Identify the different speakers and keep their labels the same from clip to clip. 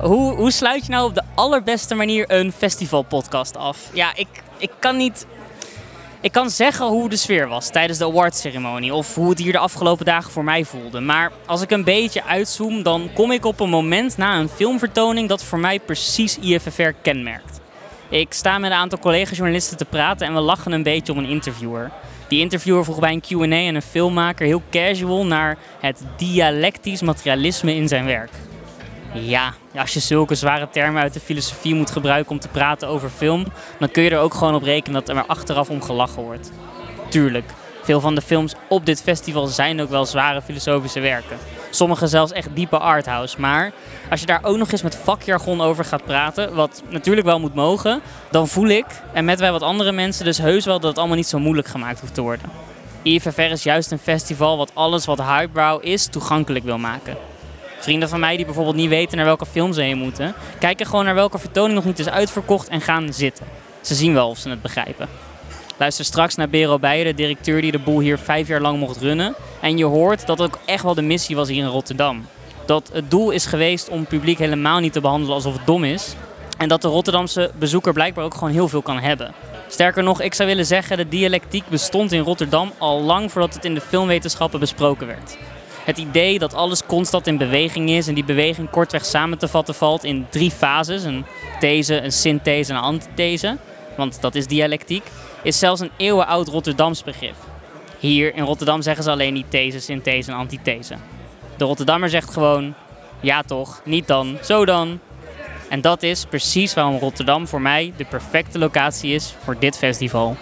Speaker 1: Hoe, hoe sluit je nou op de allerbeste manier een festivalpodcast af? Ja, ik, ik kan niet. Ik kan zeggen hoe de sfeer was tijdens de awardceremonie of hoe het hier de afgelopen dagen voor mij voelde. Maar als ik een beetje uitzoom, dan kom ik op een moment na een filmvertoning dat voor mij precies IFFR kenmerkt. Ik sta met een aantal collega-journalisten te praten en we lachen een beetje om een interviewer. Die interviewer vroeg bij een Q&A en een filmmaker heel casual naar het dialectisch materialisme in zijn werk. Ja, als je zulke zware termen uit de filosofie moet gebruiken om te praten over film, dan kun je er ook gewoon op rekenen dat er maar achteraf om gelachen wordt. Tuurlijk, veel van de films op dit festival zijn ook wel zware filosofische werken. Sommige zelfs echt diepe arthouse. Maar als je daar ook nog eens met vakjargon over gaat praten, wat natuurlijk wel moet mogen, dan voel ik, en met wij wat andere mensen, dus heus wel dat het allemaal niet zo moeilijk gemaakt hoeft te worden. IFFR is juist een festival wat alles wat highbrow is toegankelijk wil maken. Vrienden van mij die bijvoorbeeld niet weten naar welke film ze heen moeten, kijken gewoon naar welke vertoning nog niet is uitverkocht en gaan zitten. Ze zien wel of ze het begrijpen. Luister straks naar Bero Beijer, de directeur die de boel hier vijf jaar lang mocht runnen. En je hoort dat het ook echt wel de missie was hier in Rotterdam. Dat het doel is geweest om het publiek helemaal niet te behandelen alsof het dom is. En dat de Rotterdamse bezoeker blijkbaar ook gewoon heel veel kan hebben. Sterker nog, ik zou willen zeggen, de dialectiek bestond in Rotterdam al lang voordat het in de filmwetenschappen besproken werd. Het idee dat alles constant in beweging is en die beweging kortweg samen te vatten valt in drie fases: een these, een synthese en een antithese. Want dat is dialectiek is zelfs een eeuwenoud Rotterdams begrip. Hier in Rotterdam zeggen ze alleen niet these, synthese en antithese. De Rotterdammer zegt gewoon, ja toch, niet dan, zo dan. En dat is precies waarom Rotterdam voor mij de perfecte locatie is voor dit festival.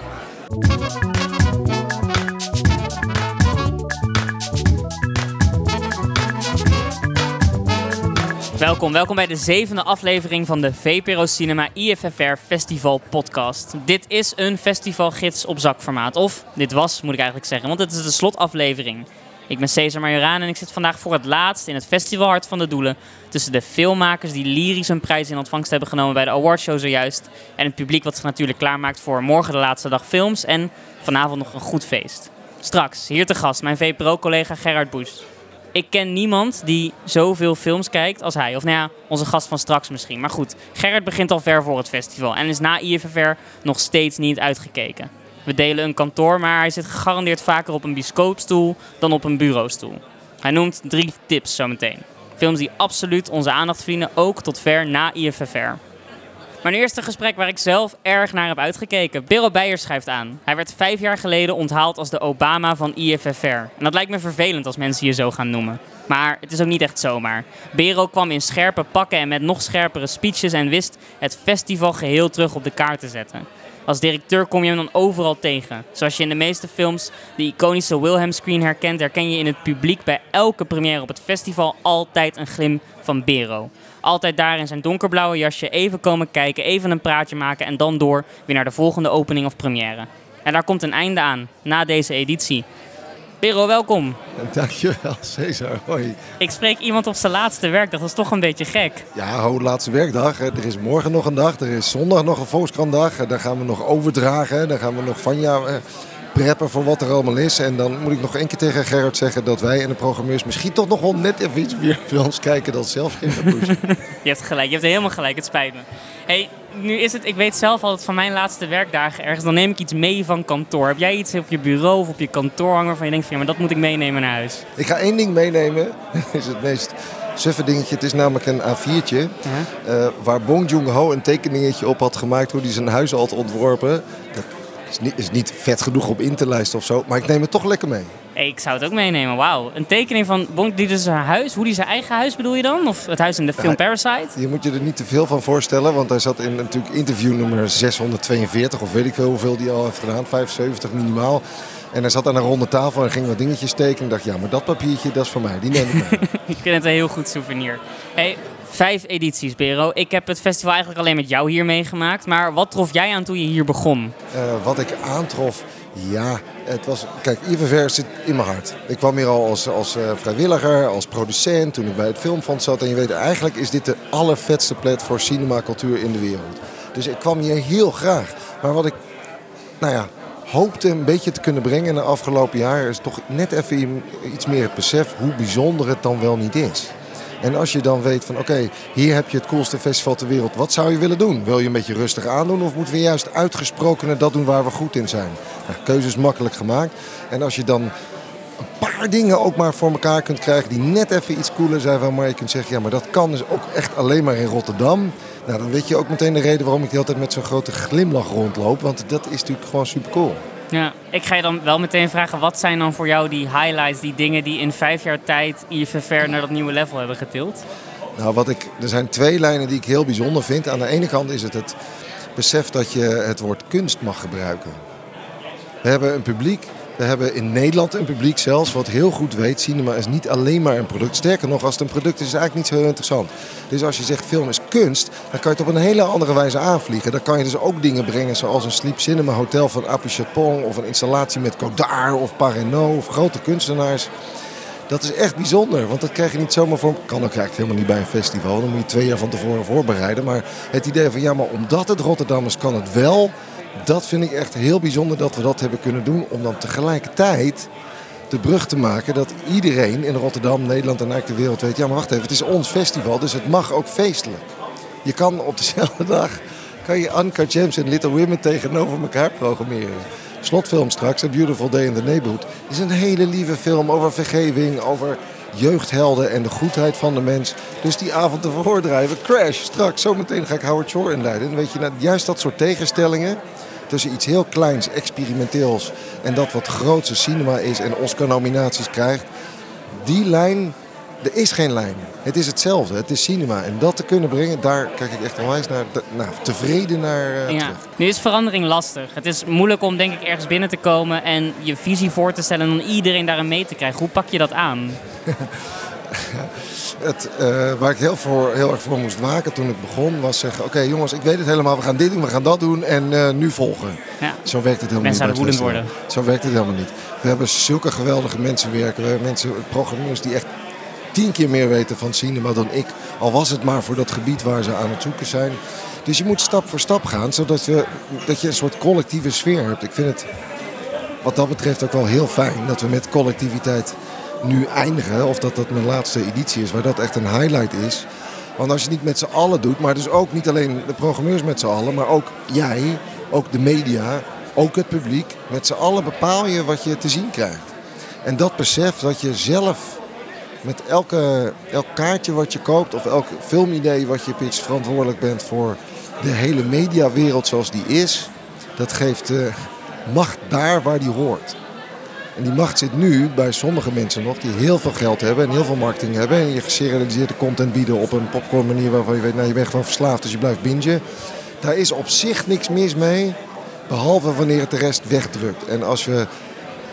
Speaker 1: Welkom, welkom bij de zevende aflevering van de VPRO Cinema IFFR Festival Podcast. Dit is een festivalgids op zakformaat. Of dit was, moet ik eigenlijk zeggen, want het is de slotaflevering. Ik ben Cesar Majoraan en ik zit vandaag voor het laatst in het festivalhart van de Doelen. Tussen de filmmakers die lyrisch een prijs in ontvangst hebben genomen bij de awardshow zojuist. En het publiek wat zich natuurlijk klaarmaakt voor morgen de laatste dag films. En vanavond nog een goed feest. Straks, hier te gast, mijn VPRO-collega Gerard Boes ik ken niemand die zoveel films kijkt als hij. Of nou ja, onze gast van straks misschien. Maar goed, Gerrit begint al ver voor het festival en is na IFFR nog steeds niet uitgekeken. We delen een kantoor, maar hij zit gegarandeerd vaker op een bioscoopstoel dan op een bureaustoel. Hij noemt drie tips zometeen. Films die absoluut onze aandacht verdienen, ook tot ver na IFFR. Mijn eerste gesprek waar ik zelf erg naar heb uitgekeken. Bero Beijer schrijft aan. Hij werd vijf jaar geleden onthaald als de Obama van IFFR. En dat lijkt me vervelend als mensen je zo gaan noemen. Maar het is ook niet echt zomaar. Bero kwam in scherpe pakken en met nog scherpere speeches en wist het festival geheel terug op de kaart te zetten. Als directeur kom je hem dan overal tegen. Zoals je in de meeste films de iconische Wilhelm screen herkent, herken je in het publiek bij elke première op het festival altijd een glim van Bero. Altijd daar in zijn donkerblauwe jasje even komen kijken, even een praatje maken en dan door weer naar de volgende opening of première. En daar komt een einde aan, na deze editie. Bero, welkom.
Speaker 2: Dankjewel, Cesar. Hoi.
Speaker 1: Ik spreek iemand op zijn laatste werkdag, dat is toch een beetje gek.
Speaker 2: Ja, ho, laatste werkdag. Er is morgen nog een dag, er is zondag nog een Volkskrantdag. Daar gaan we nog overdragen, daar gaan we nog van jou eh, preppen voor wat er allemaal is. En dan moet ik nog één keer tegen Gerard zeggen dat wij en de programmeurs misschien toch nog wel net even iets meer films kijken dan zelf geen
Speaker 1: Je hebt gelijk, je hebt helemaal gelijk, het spijt me. Hey, nu is het, ik weet zelf altijd van mijn laatste werkdagen ergens, dan neem ik iets mee van kantoor. Heb jij iets op je bureau of op je kantoor hangen van je denkt van ja, maar dat moet ik meenemen naar huis?
Speaker 2: Ik ga één ding meenemen, dat is het meest suffe dingetje. Het is namelijk een A4'tje uh, waar Bong Joon-ho een tekeningetje op had gemaakt hoe hij zijn huis had ontworpen. Dat is niet, is niet vet genoeg op in te lijsten of zo, maar ik neem het toch lekker mee.
Speaker 1: Ik zou het ook meenemen, wauw. Een tekening van Bong, die dus zijn huis, hoe die zijn eigen huis bedoel je dan? Of het huis in de film Parasite?
Speaker 2: Je moet je er niet te veel van voorstellen, want hij zat in natuurlijk interview nummer 642, of weet ik veel hoeveel die al heeft gedaan, 75 minimaal. En hij zat aan een ronde tafel en ging wat dingetjes tekenen. Ik dacht, ja, maar dat papiertje, dat is voor mij. Die neem ik mee.
Speaker 1: ik vind het een heel goed souvenir. Hey, vijf edities, Bero. Ik heb het festival eigenlijk alleen met jou hier meegemaakt. Maar wat trof jij aan toen je hier begon?
Speaker 2: Uh, wat ik aantrof... Ja, het was. Kijk, IVVR zit in mijn hart. Ik kwam hier al als, als uh, vrijwilliger, als producent, toen ik bij het Filmfonds zat. En je weet, eigenlijk is dit de allervetste plek voor cinemacultuur in de wereld. Dus ik kwam hier heel graag. Maar wat ik, nou ja, hoopte een beetje te kunnen brengen in de afgelopen jaren... is toch net even iets meer het besef hoe bijzonder het dan wel niet is. En als je dan weet van oké, hier heb je het coolste festival ter wereld. Wat zou je willen doen? Wil je een beetje rustig aandoen of moeten we juist uitgesproken dat doen waar we goed in zijn? Nou, keuze is makkelijk gemaakt. En als je dan een paar dingen ook maar voor elkaar kunt krijgen die net even iets cooler zijn. Waarmee je kunt zeggen, ja maar dat kan dus ook echt alleen maar in Rotterdam. Nou, dan weet je ook meteen de reden waarom ik de hele met zo'n grote glimlach rondloop. Want dat is natuurlijk gewoon super cool.
Speaker 1: Ja, ik ga je dan wel meteen vragen, wat zijn dan voor jou die highlights, die dingen die in vijf jaar tijd IFFR naar dat nieuwe level hebben getild?
Speaker 2: Nou, wat ik, er zijn twee lijnen die ik heel bijzonder vind. Aan de ene kant is het het besef dat je het woord kunst mag gebruiken. We hebben een publiek we hebben in Nederland een publiek zelfs wat heel goed weet, cinema is niet alleen maar een product. Sterker nog, als het een product is, is het eigenlijk niet zo heel interessant. Dus als je zegt film is kunst, dan kan je het op een hele andere wijze aanvliegen. Dan kan je dus ook dingen brengen zoals een sleep cinema hotel van Apu Chapon of een installatie met Godard of Pareno of grote kunstenaars. Dat is echt bijzonder, want dat krijg je niet zomaar voor. Kan ook eigenlijk helemaal niet bij een festival. Dan moet je twee jaar van tevoren voorbereiden. Maar het idee van ja, maar omdat het Rotterdam is, kan het wel dat vind ik echt heel bijzonder dat we dat hebben kunnen doen. Om dan tegelijkertijd de brug te maken dat iedereen in Rotterdam, Nederland en eigenlijk de wereld weet... ja, maar wacht even, het is ons festival, dus het mag ook feestelijk. Je kan op dezelfde dag kan je Anka James en Little Women tegenover elkaar programmeren. Slotfilm straks, A Beautiful Day in the Neighborhood, is een hele lieve film over vergeving, over jeugdhelden en de goedheid van de mens. Dus die avond te voordrijven, Crash, straks, zometeen ga ik Howard Shore inleiden. En weet je, nou, juist dat soort tegenstellingen tussen iets heel kleins, experimenteels en dat wat grootste cinema is en Oscar-nominaties krijgt. Die lijn, er is geen lijn. Het is hetzelfde, het is cinema. En dat te kunnen brengen, daar kijk ik echt onwijs naar, nou, tevreden naar uh, ja.
Speaker 1: Nu is verandering lastig. Het is moeilijk om denk ik ergens binnen te komen en je visie voor te stellen en dan iedereen daarin mee te krijgen. Hoe pak je dat aan?
Speaker 2: het, uh, waar ik heel, voor, heel erg voor moest waken toen ik begon, was zeggen: Oké jongens, ik weet het helemaal, we gaan dit doen, we gaan dat doen en uh, nu volgen. Ja. Zo werkt het helemaal
Speaker 1: mensen
Speaker 2: niet.
Speaker 1: Mensen worden.
Speaker 2: Zo werkt het helemaal niet. We hebben zulke geweldige mensen werken. We hebben mensen, programmeurs die echt tien keer meer weten van cinema dan ik. Al was het maar voor dat gebied waar ze aan het zoeken zijn. Dus je moet stap voor stap gaan, zodat we, dat je een soort collectieve sfeer hebt. Ik vind het wat dat betreft ook wel heel fijn dat we met collectiviteit nu eindigen. Of dat dat mijn laatste editie is, waar dat echt een highlight is. Want als je niet met z'n allen doet, maar dus ook niet alleen de programmeurs met z'n allen, maar ook jij, ook de media, ook het publiek. Met z'n allen bepaal je wat je te zien krijgt. En dat besef dat je zelf met elke, elk kaartje wat je koopt of elk filmidee wat je pitcht verantwoordelijk bent voor de hele mediawereld zoals die is. Dat geeft uh, macht daar waar die hoort. En die macht zit nu bij sommige mensen nog die heel veel geld hebben en heel veel marketing hebben. En je geserialiseerde content bieden op een popcorn manier waarvan je weet, nou je bent gewoon verslaafd, dus je blijft bingen. Daar is op zich niks mis mee, behalve wanneer het de rest wegdrukt. En als we,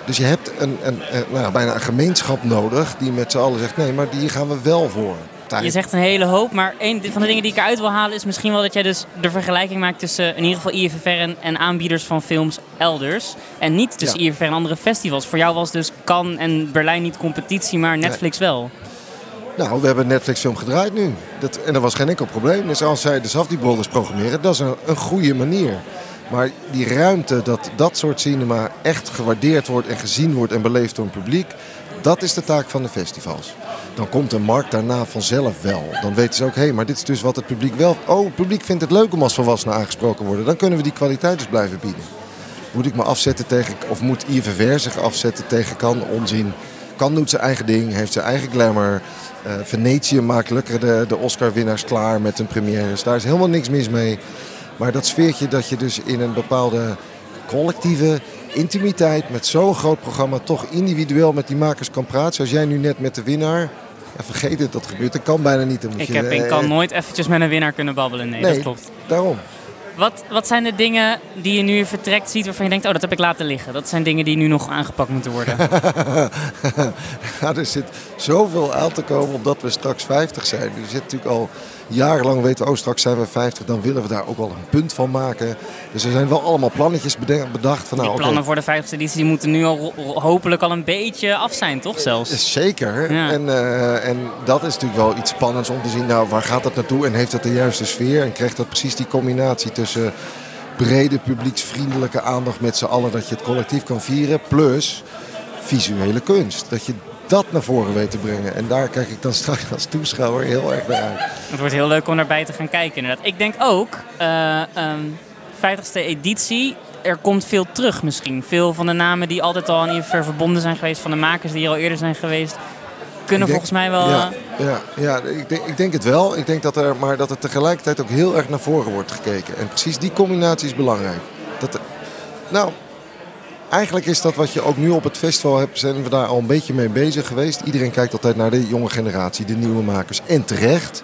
Speaker 2: dus je hebt een, een, een nou, bijna een gemeenschap nodig die met z'n allen zegt, nee, maar die gaan we wel voor.
Speaker 1: Je zegt een hele hoop, maar een van de dingen die ik eruit wil halen is misschien wel dat jij dus de vergelijking maakt tussen in ieder geval IFFR en, en aanbieders van films elders. En niet tussen ja. En andere festivals. Voor jou was dus Cannes en Berlijn niet competitie, maar Netflix wel.
Speaker 2: Nou, we hebben een Netflix film gedraaid nu. Dat, en dat was geen enkel probleem. Dus als zij de Safdie Brothers programmeren, dat is een, een goede manier. Maar die ruimte dat dat soort cinema echt gewaardeerd wordt en gezien wordt en beleefd door een publiek, dat is de taak van de festivals. Dan komt de markt daarna vanzelf wel. Dan weten ze ook, hé, hey, maar dit is dus wat het publiek wel... Oh, het publiek vindt het leuk om als volwassenen aangesproken worden. Dan kunnen we die kwaliteit dus blijven bieden. Moet ik me afzetten tegen... Of moet IVVR zich afzetten tegen kan onzin? Kan doet zijn eigen ding, heeft zijn eigen glamour. Uh, Venetië maakt lekker de, de Oscar-winnaars klaar met hun premières. Daar is helemaal niks mis mee. Maar dat sfeertje dat je dus in een bepaalde collectieve intimiteit met zo'n groot programma toch individueel met die makers kan praten. Zoals jij nu net met de winnaar. Ja, vergeet het, dat gebeurt. Dat kan bijna niet.
Speaker 1: ik, heb, ik kan nooit eventjes met een winnaar kunnen babbelen. Nee,
Speaker 2: nee
Speaker 1: dat klopt.
Speaker 2: Daarom.
Speaker 1: Wat, wat zijn de dingen die je nu vertrekt ziet waarvan je denkt, oh dat heb ik laten liggen? Dat zijn dingen die nu nog aangepakt moeten worden.
Speaker 2: ja, er zit zoveel aan te komen omdat we straks 50 zijn. Er zit natuurlijk al jarenlang weten we, oh straks zijn we 50, dan willen we daar ook wel een punt van maken. Dus er zijn wel allemaal plannetjes bedacht. Van, nou,
Speaker 1: die plannen voor de 50ste editie die moeten nu al hopelijk al een beetje af zijn, toch zelfs?
Speaker 2: Zeker. En, uh, en dat is natuurlijk wel iets spannends om te zien, nou waar gaat dat naartoe en heeft dat de juiste sfeer en krijgt dat precies die combinatie tussen brede publieksvriendelijke aandacht met z'n allen, dat je het collectief kan vieren, plus visuele kunst. Dat je dat naar voren weet te brengen. En daar kijk ik dan straks als toeschouwer heel erg naar uit.
Speaker 1: Het wordt heel leuk om daarbij te gaan kijken inderdaad. Ik denk ook, uh, um, 50ste editie, er komt veel terug misschien. Veel van de namen die altijd al aan IFR verbonden zijn geweest, van de makers die hier al eerder zijn geweest, kunnen volgens mij wel...
Speaker 2: Ja, ja, ja ik, denk, ik denk het wel. Ik denk dat er, maar dat er tegelijkertijd ook heel erg naar voren wordt gekeken. En precies die combinatie is belangrijk. Dat, nou, eigenlijk is dat wat je ook nu op het festival hebt, zijn we daar al een beetje mee bezig geweest. Iedereen kijkt altijd naar de jonge generatie, de nieuwe makers. En terecht.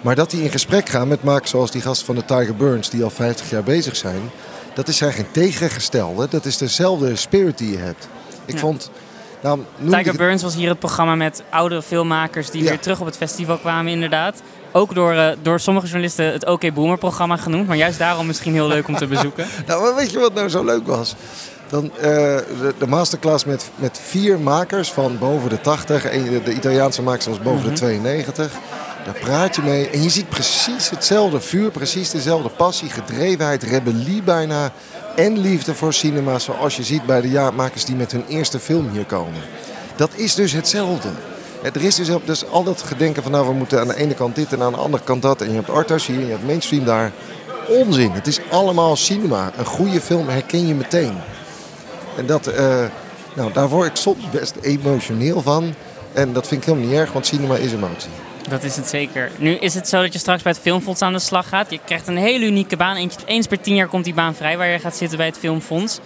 Speaker 2: Maar dat die in gesprek gaan met makers zoals die gast van de Tiger Burns, die al 50 jaar bezig zijn. Dat is zijn geen tegengestelde. Dat is dezelfde spirit die je hebt. Ik vond. Nou,
Speaker 1: Tiger Burns was hier het programma met oude filmmakers die weer terug op het festival kwamen, inderdaad. Ook door, uh, door sommige journalisten het OK Boomer programma genoemd. Maar juist daarom misschien heel leuk om te bezoeken.
Speaker 2: nou, weet je wat nou zo leuk was? Dan, uh, de, de, masterclass met, met vier makers van boven de 80. De Italiaanse makers was boven de 92. Daar praat je mee en je ziet precies hetzelfde vuur, precies dezelfde passie, gedrevenheid, rebellie bijna. En liefde voor cinema zoals je ziet bij de jaarmakers die met hun eerste film hier komen. Dat is dus hetzelfde. Er is dus, dus al dat gedenken van nou we moeten aan de ene kant dit en aan de andere kant dat. En je hebt arthouse hier en je hebt mainstream daar. Onzin. Het is allemaal cinema. Een goede film herken je meteen. En dat, uh, nou, daar word ik soms best emotioneel van. En dat vind ik helemaal niet erg, want cinema is emotie.
Speaker 1: Dat is het zeker. Nu is het zo dat je straks bij het Filmfonds aan de slag gaat. Je krijgt een hele unieke baan. Eentje, eens per tien jaar komt die baan vrij waar je gaat zitten bij het Filmfonds.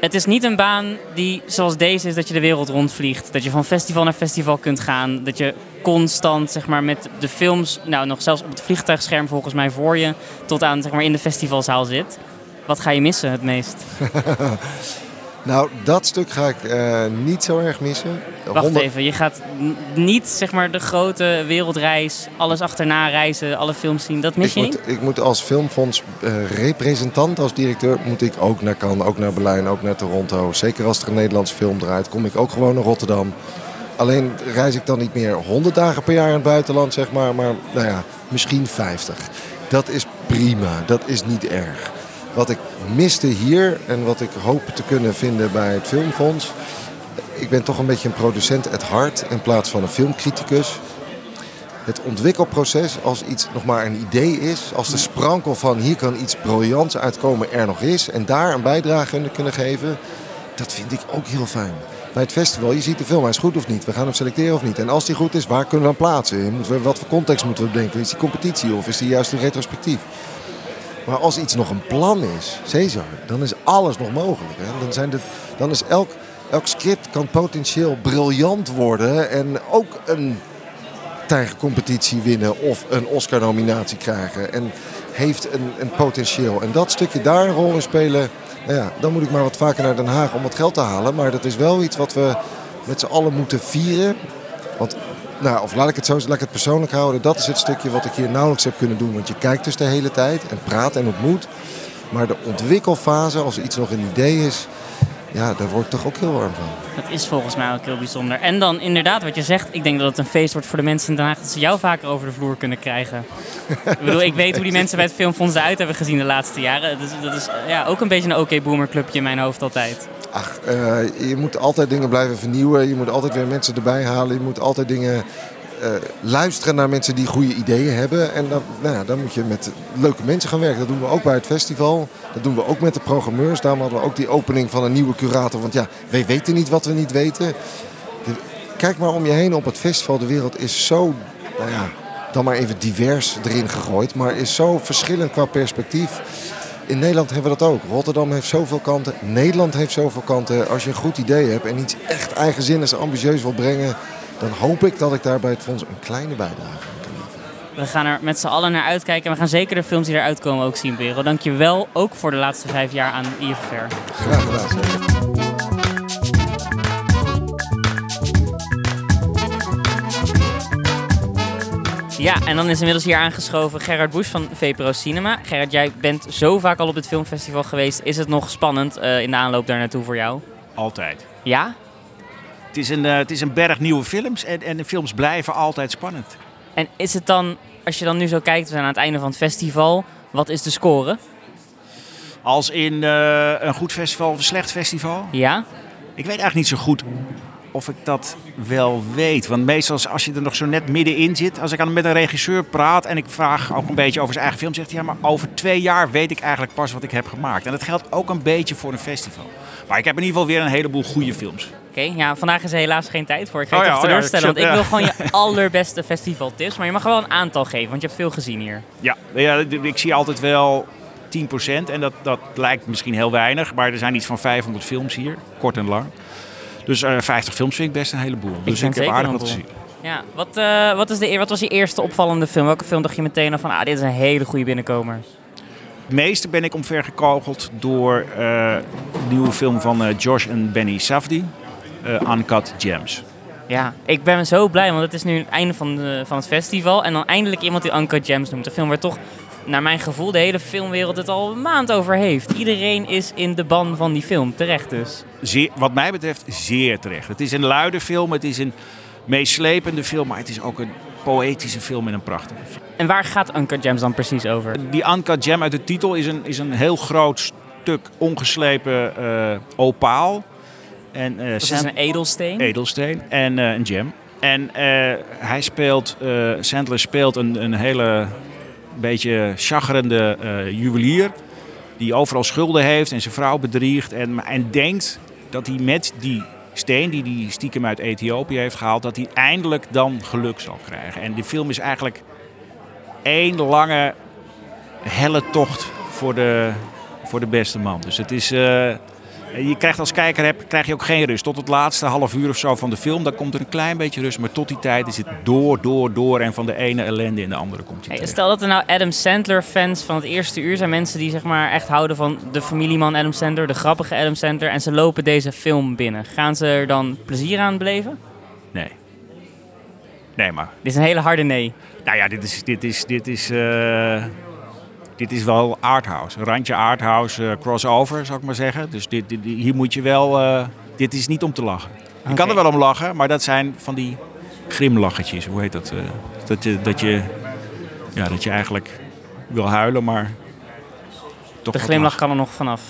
Speaker 1: Het is niet een baan die zoals deze is dat je de wereld rondvliegt. Dat je van festival naar festival kunt gaan. Dat je constant zeg maar, met de films, nou nog zelfs op het vliegtuigscherm volgens mij voor je, tot aan zeg maar, in de festivalzaal zit. Wat ga je missen het meest?
Speaker 2: Nou, dat stuk ga ik uh, niet zo erg missen.
Speaker 1: Wacht even, je gaat niet zeg maar de grote wereldreis, alles achterna reizen, alle films zien. Dat mis
Speaker 2: ik
Speaker 1: je
Speaker 2: moet,
Speaker 1: niet?
Speaker 2: Ik moet als filmfonds uh, representant, als directeur, moet ik ook naar Cannes, ook naar Berlijn, ook naar Toronto. Zeker als er een Nederlandse film draait, kom ik ook gewoon naar Rotterdam. Alleen reis ik dan niet meer 100 dagen per jaar in het buitenland, zeg maar, maar nou ja, misschien 50. Dat is prima, dat is niet erg. Wat ik miste hier en wat ik hoop te kunnen vinden bij het Filmfonds. Ik ben toch een beetje een producent at hart in plaats van een filmcriticus. Het ontwikkelproces, als iets nog maar een idee is, als de sprankel van hier kan iets briljants uitkomen er nog is en daar een bijdrage in kunnen geven, dat vind ik ook heel fijn. Bij het festival, je ziet de film, hij is goed of niet, we gaan hem selecteren of niet. En als die goed is, waar kunnen we hem plaatsen? Wat voor context moeten we bedenken? Is die competitie of is die juist een retrospectief? Maar als iets nog een plan is, Cesar, dan is alles nog mogelijk. Hè? Dan, zijn de, dan is elk, elk script kan potentieel briljant worden en ook een tijgercompetitie winnen of een Oscar-nominatie krijgen. En heeft een, een potentieel. En dat stukje daar een rol in spelen, nou ja, dan moet ik maar wat vaker naar Den Haag om wat geld te halen. Maar dat is wel iets wat we met z'n allen moeten vieren. Want nou, of laat ik het zo laat ik het persoonlijk houden. Dat is het stukje wat ik hier nauwelijks heb kunnen doen. Want je kijkt dus de hele tijd en praat en ontmoet. Maar de ontwikkelfase, als iets nog een idee is, ja, daar word ik toch ook heel warm van.
Speaker 1: Dat is volgens mij ook heel bijzonder. En dan inderdaad, wat je zegt, ik denk dat het een feest wordt voor de mensen in Den Haag dat ze jou vaker over de vloer kunnen krijgen. ik bedoel, ik weet hoe die mensen bij het Filmfonds eruit hebben gezien de laatste jaren. Dat is, dat is ja, ook een beetje een oké boomer clubje in mijn hoofd altijd.
Speaker 2: Ach, uh, je moet altijd dingen blijven vernieuwen. Je moet altijd weer mensen erbij halen. Je moet altijd dingen luisteren naar mensen die goede ideeën hebben. En dan, nou ja, dan moet je met leuke mensen gaan werken. Dat doen we ook bij het festival. Dat doen we ook met de programmeurs. Daarom hadden we ook die opening van een nieuwe curator. Want ja, wij weten niet wat we niet weten. Kijk maar om je heen op het festival. De wereld is zo, nou ja, dan maar even divers erin gegooid. Maar is zo verschillend qua perspectief. In Nederland hebben we dat ook. Rotterdam heeft zoveel kanten. Nederland heeft zoveel kanten. Als je een goed idee hebt en iets echt eigenzinnigs ambitieus wil brengen... dan hoop ik dat ik daar bij het fonds een kleine bijdrage aan kan leveren.
Speaker 1: We gaan er met z'n allen naar uitkijken. En we gaan zeker de films die eruit komen ook zien, Berel. Dank je wel, ook voor de laatste vijf jaar aan IFR.
Speaker 2: Graag gedaan.
Speaker 1: Ja, en dan is inmiddels hier aangeschoven Gerard Busch van VPRO Cinema. Gerard, jij bent zo vaak al op het filmfestival geweest. Is het nog spannend uh, in de aanloop daar naartoe voor jou?
Speaker 3: Altijd.
Speaker 1: Ja?
Speaker 3: Het is een, uh, het is een berg nieuwe films en, en de films blijven altijd spannend.
Speaker 1: En is het dan, als je dan nu zo kijkt, we zijn aan het einde van het festival, wat is de score?
Speaker 3: Als in uh, een goed festival of een slecht festival?
Speaker 1: Ja.
Speaker 3: Ik weet eigenlijk niet zo goed of ik dat wel weet. Want meestal als je er nog zo net middenin zit, als ik aan met een regisseur praat en ik vraag ook een beetje over zijn eigen film, zegt hij ja, maar over twee jaar weet ik eigenlijk pas wat ik heb gemaakt. En dat geldt ook een beetje voor een festival. Maar ik heb in ieder geval weer een heleboel goede films.
Speaker 1: Oké, ja, vandaag is er helaas geen tijd voor. Ik ga
Speaker 3: Oh
Speaker 1: je
Speaker 3: ja,
Speaker 1: toch
Speaker 3: oh ja,
Speaker 1: teleurstellen, want ik wil gewoon je allerbeste festivaltips. Maar je mag wel een aantal geven, want je hebt veel gezien hier.
Speaker 3: Ja, ja ik zie altijd wel 10% en dat, dat lijkt misschien heel weinig, maar er zijn iets van 500 films hier, kort en lang. Dus eh 50 films vind ik best een heleboel. Dus
Speaker 1: vind
Speaker 3: ik heb aardig wat te
Speaker 1: boel.
Speaker 3: zien.
Speaker 1: Ja, wat, eh, wat, is de, wat was je eerste opvallende film? Welke film dacht je meteen al van, ah, dit is een hele goede binnenkomer?
Speaker 3: Het meeste ben ik omvergekogeld door eh de nieuwe film van Josh en Benny Safdie, Uncut Gems.
Speaker 1: Ja, ik ben zo blij, want het is nu het einde van, de, van het festival. En dan eindelijk iemand die Uncut Gems noemt. Een film waar toch, naar mijn gevoel, de hele filmwereld het al een maand over heeft. Iedereen is in de ban van die film, terecht dus.
Speaker 3: Zeer, wat mij betreft zeer terecht. Het is een luide film, het is een meeslepende film, maar het is ook een poëtische film en een prachtige film.
Speaker 1: En waar gaat Uncut Gems dan precies over?
Speaker 3: Die Uncut Gem uit de titel is een, is een heel groot stuk ongeslepen eh, opaal. En, eh,
Speaker 1: Dat is een edelsteen.
Speaker 3: edelsteen en eh, een gem. En eh, hij speelt, Sandler speelt een, een hele beetje chaggerende eh, juwelier. Die overal schulden heeft en zijn vrouw bedriegt. En, en denkt dat hij met die steen die hij stiekem uit Ethiopië heeft gehaald... dat hij eindelijk dan geluk zal krijgen. En de film is eigenlijk één lange helle tocht voor de, voor de beste man. Dus het is... je krijgt als kijker heb, krijg je ook geen rust. Tot het laatste half uur of zo van de film, dan komt er een klein beetje rust. Maar tot die tijd is het door, door, door. En van de ene ellende in de andere komt hij
Speaker 1: Hey, stel dat er nou Adam Sandler fans van het eerste uur zijn. Mensen die zeg maar echt houden van de familieman Adam Sandler, de grappige Adam Sandler. En ze lopen deze film binnen. Gaan ze er dan plezier aan beleven?
Speaker 3: Nee. Nee, maar...
Speaker 1: Dit is een hele harde nee.
Speaker 3: Nou ja, dit is, dit is, dit is, eh, dit is wel arthouse. Een randje arthouse eh, crossover, zou ik maar zeggen. Dus dit, dit- hier moet je wel... eh, dit is niet om te lachen. Je kan er wel om lachen, maar dat zijn van die grimlachetjes. Hoe heet dat? eh, dat, je, dat, je, ja, dat je eigenlijk wil huilen, maar toch
Speaker 1: De glimlach
Speaker 3: lachen.
Speaker 1: kan er nog vanaf.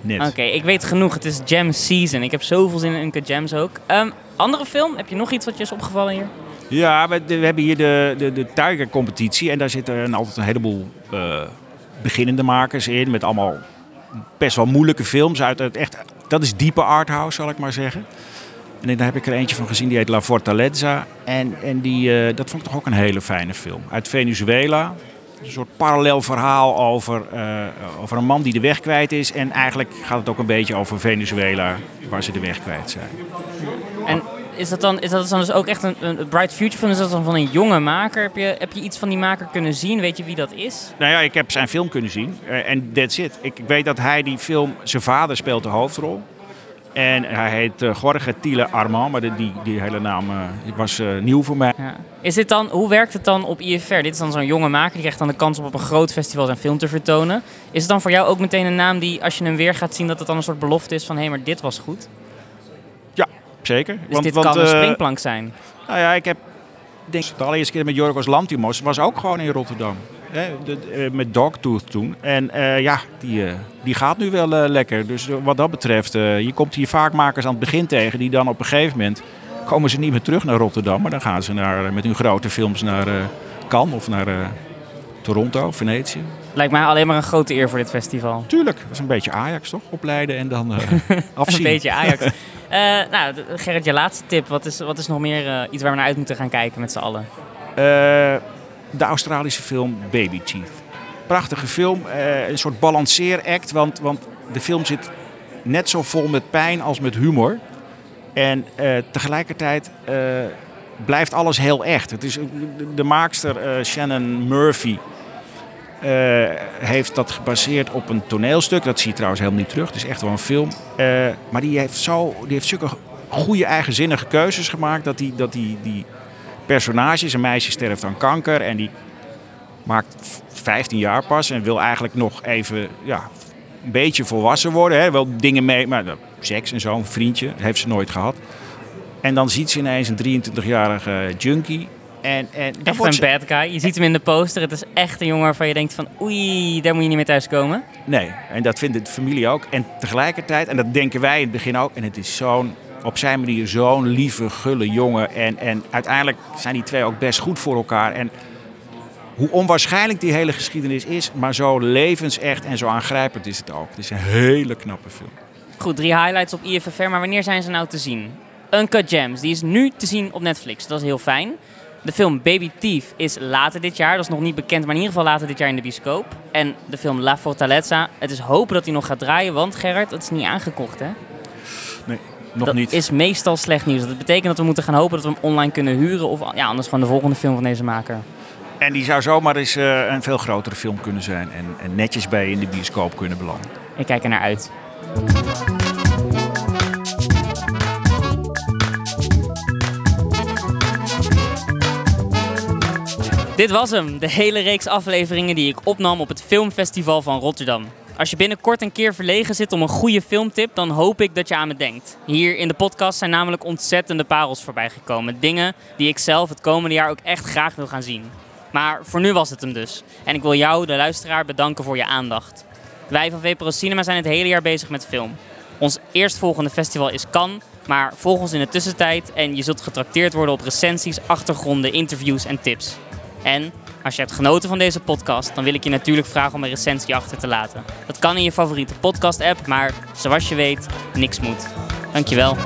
Speaker 3: Net.
Speaker 1: Oké, ik weet genoeg. Het is Jam Season. Ik heb zoveel zin in Uncut Gems ook. Ehm, andere film? Heb je nog iets wat je is opgevallen hier?
Speaker 3: Ja, we, we hebben hier de, de, de Tiger-competitie. En daar zitten een- altijd een heleboel eh, beginnende makers in. Met allemaal best wel moeilijke films. Uit het echt, dat is diepe arthouse, zal ik maar zeggen. En daar heb ik er eentje van gezien, die heet La Fortaleza. En, en die, eh, dat vond ik toch ook een hele fijne film. Uit Venezuela. Een soort parallel verhaal over, eh, over een man die de weg kwijt is. En eigenlijk gaat het ook een beetje over Venezuela, waar ze de weg kwijt zijn.
Speaker 1: En is dat dan, is dat dan dus ook echt een, een Bright Future film? Is dat dan van een jonge maker? Heb je, heb je iets van die maker kunnen zien? Weet je wie dat is?
Speaker 3: Nou ja, ik heb zijn film kunnen zien. eh, En that's it. Ik ik weet dat hij die film... Zijn vader speelt de hoofdrol. En hij heet eh, Jorge Thiele Armand. Maar die, die, die hele naam eh, was nieuw voor mij.
Speaker 1: Ja. Is dit dan, hoe werkt het dan op IFR? Dit is dan zo'n jonge maker, die krijgt dan de kans om op een groot festival zijn film te vertonen. Is het dan voor jou ook meteen een naam die, als je hem weer gaat zien, dat het dan een soort belofte is van hé, maar dit was goed?
Speaker 3: Zeker.
Speaker 1: Dus dit kan een
Speaker 3: eh,
Speaker 1: springplank zijn.
Speaker 3: Nou ja, ik heb... Denk, de allereerste keer met Jorgos Lantimos was ook gewoon in Rotterdam. Hè, de- eh, met Dogtooth toen. En eh, ja, die, eh, die gaat nu wel eh, lekker. Dus wat dat betreft, eh, je komt hier vaak makers aan het begin tegen... die dan op een gegeven moment komen ze niet meer terug naar Rotterdam... maar dan gaan ze naar, met hun grote films naar eh Cannes of naar eh, Toronto, Venetië.
Speaker 1: Lijkt mij alleen maar een grote eer voor dit festival.
Speaker 3: Tuurlijk, dat is een beetje Ajax toch? Opleiden en dan eh afzien.
Speaker 1: Een beetje Ajax. Eh, nou, Gerrit, je laatste tip. Wat is, wat is nog meer eh, iets waar we naar uit moeten gaan kijken met z'n allen?
Speaker 3: Eh, de Australische film Baby Teeth. Prachtige film, een soort balanceeract, want, want de film zit net zo vol met pijn als met humor. En tegelijkertijd blijft alles heel echt. Het is, de, maakster Shannon Murphy eh, heeft dat gebaseerd op een toneelstuk. Dat zie je trouwens helemaal niet terug. Het is echt wel een film. Eh, maar die heeft, zo, die heeft zulke goede eigenzinnige keuzes gemaakt dat die, dat die, die personages, een meisje sterft aan kanker en die maakt v- 15 jaar pas en wil eigenlijk nog even ja, een beetje volwassen worden. Hè? Wel dingen mee, maar nou, seks en zo, een vriendje, heeft ze nooit gehad. En dan ziet ze ineens een 23-jarige junkie. En, en
Speaker 1: Echt een bad guy. Je ziet hem in de poster. Het is echt een jongen waarvan je denkt van oei, daar moet je niet mee thuiskomen.
Speaker 3: Nee, en dat vindt de familie ook. En tegelijkertijd, en dat denken wij in het begin ook, en het is zo'n op zijn manier zo'n lieve, gulle jongen. En, en uiteindelijk zijn die twee ook best goed voor elkaar. En hoe onwaarschijnlijk die hele geschiedenis is, maar zo levensecht en zo aangrijpend is het ook. Het is een hele knappe film.
Speaker 1: Goed, drie highlights op IFFR, maar wanneer zijn ze nou te zien? Uncut Gems, die is nu te zien op Netflix. Dat is heel fijn. De film Baby Thief is later dit jaar. Dat is nog niet bekend, maar in ieder geval later dit jaar in de bioscoop. En de film La Fortaleza. Het is hopen dat hij nog gaat draaien, want Gerard, dat is niet aangekocht hè?
Speaker 3: Nee, nog
Speaker 1: dat
Speaker 3: niet.
Speaker 1: is meestal slecht nieuws. Dat betekent dat we moeten gaan hopen dat we hem online kunnen huren. Of ja, anders gewoon de volgende film van deze maker.
Speaker 3: En die zou zomaar eens eh, een veel grotere film kunnen zijn. En, en netjes bij in de bioscoop kunnen belanden.
Speaker 1: Ik kijk er naar uit. Dit was hem, de hele reeks afleveringen die ik opnam op het Filmfestival van Rotterdam. Als je binnenkort een keer verlegen zit om een goede filmtip, dan hoop ik dat je aan me denkt. Hier in de podcast zijn namelijk ontzettende parels voorbijgekomen. Dingen die ik zelf het komende jaar ook echt graag wil gaan zien. Maar voor nu was het hem dus. En ik wil jou, de luisteraar, bedanken voor je aandacht. Wij van VPRO Cinema zijn het hele jaar bezig met film. Ons eerstvolgende festival is Cannes, maar volg ons in de tussentijd en je zult getrakteerd worden op recensies, achtergronden, interviews en tips. En als je hebt genoten van deze podcast, dan wil ik je natuurlijk vragen om een recensie achter te laten. Dat kan in je favoriete podcast-app, maar zoals je weet, niks moet. Dankjewel.